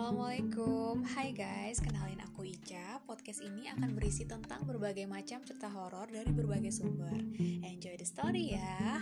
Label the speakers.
Speaker 1: Assalamualaikum, hai guys, kenalin aku Ica. Podcast ini akan berisi tentang berbagai macam cerita horor dari berbagai sumber. Enjoy the story ya.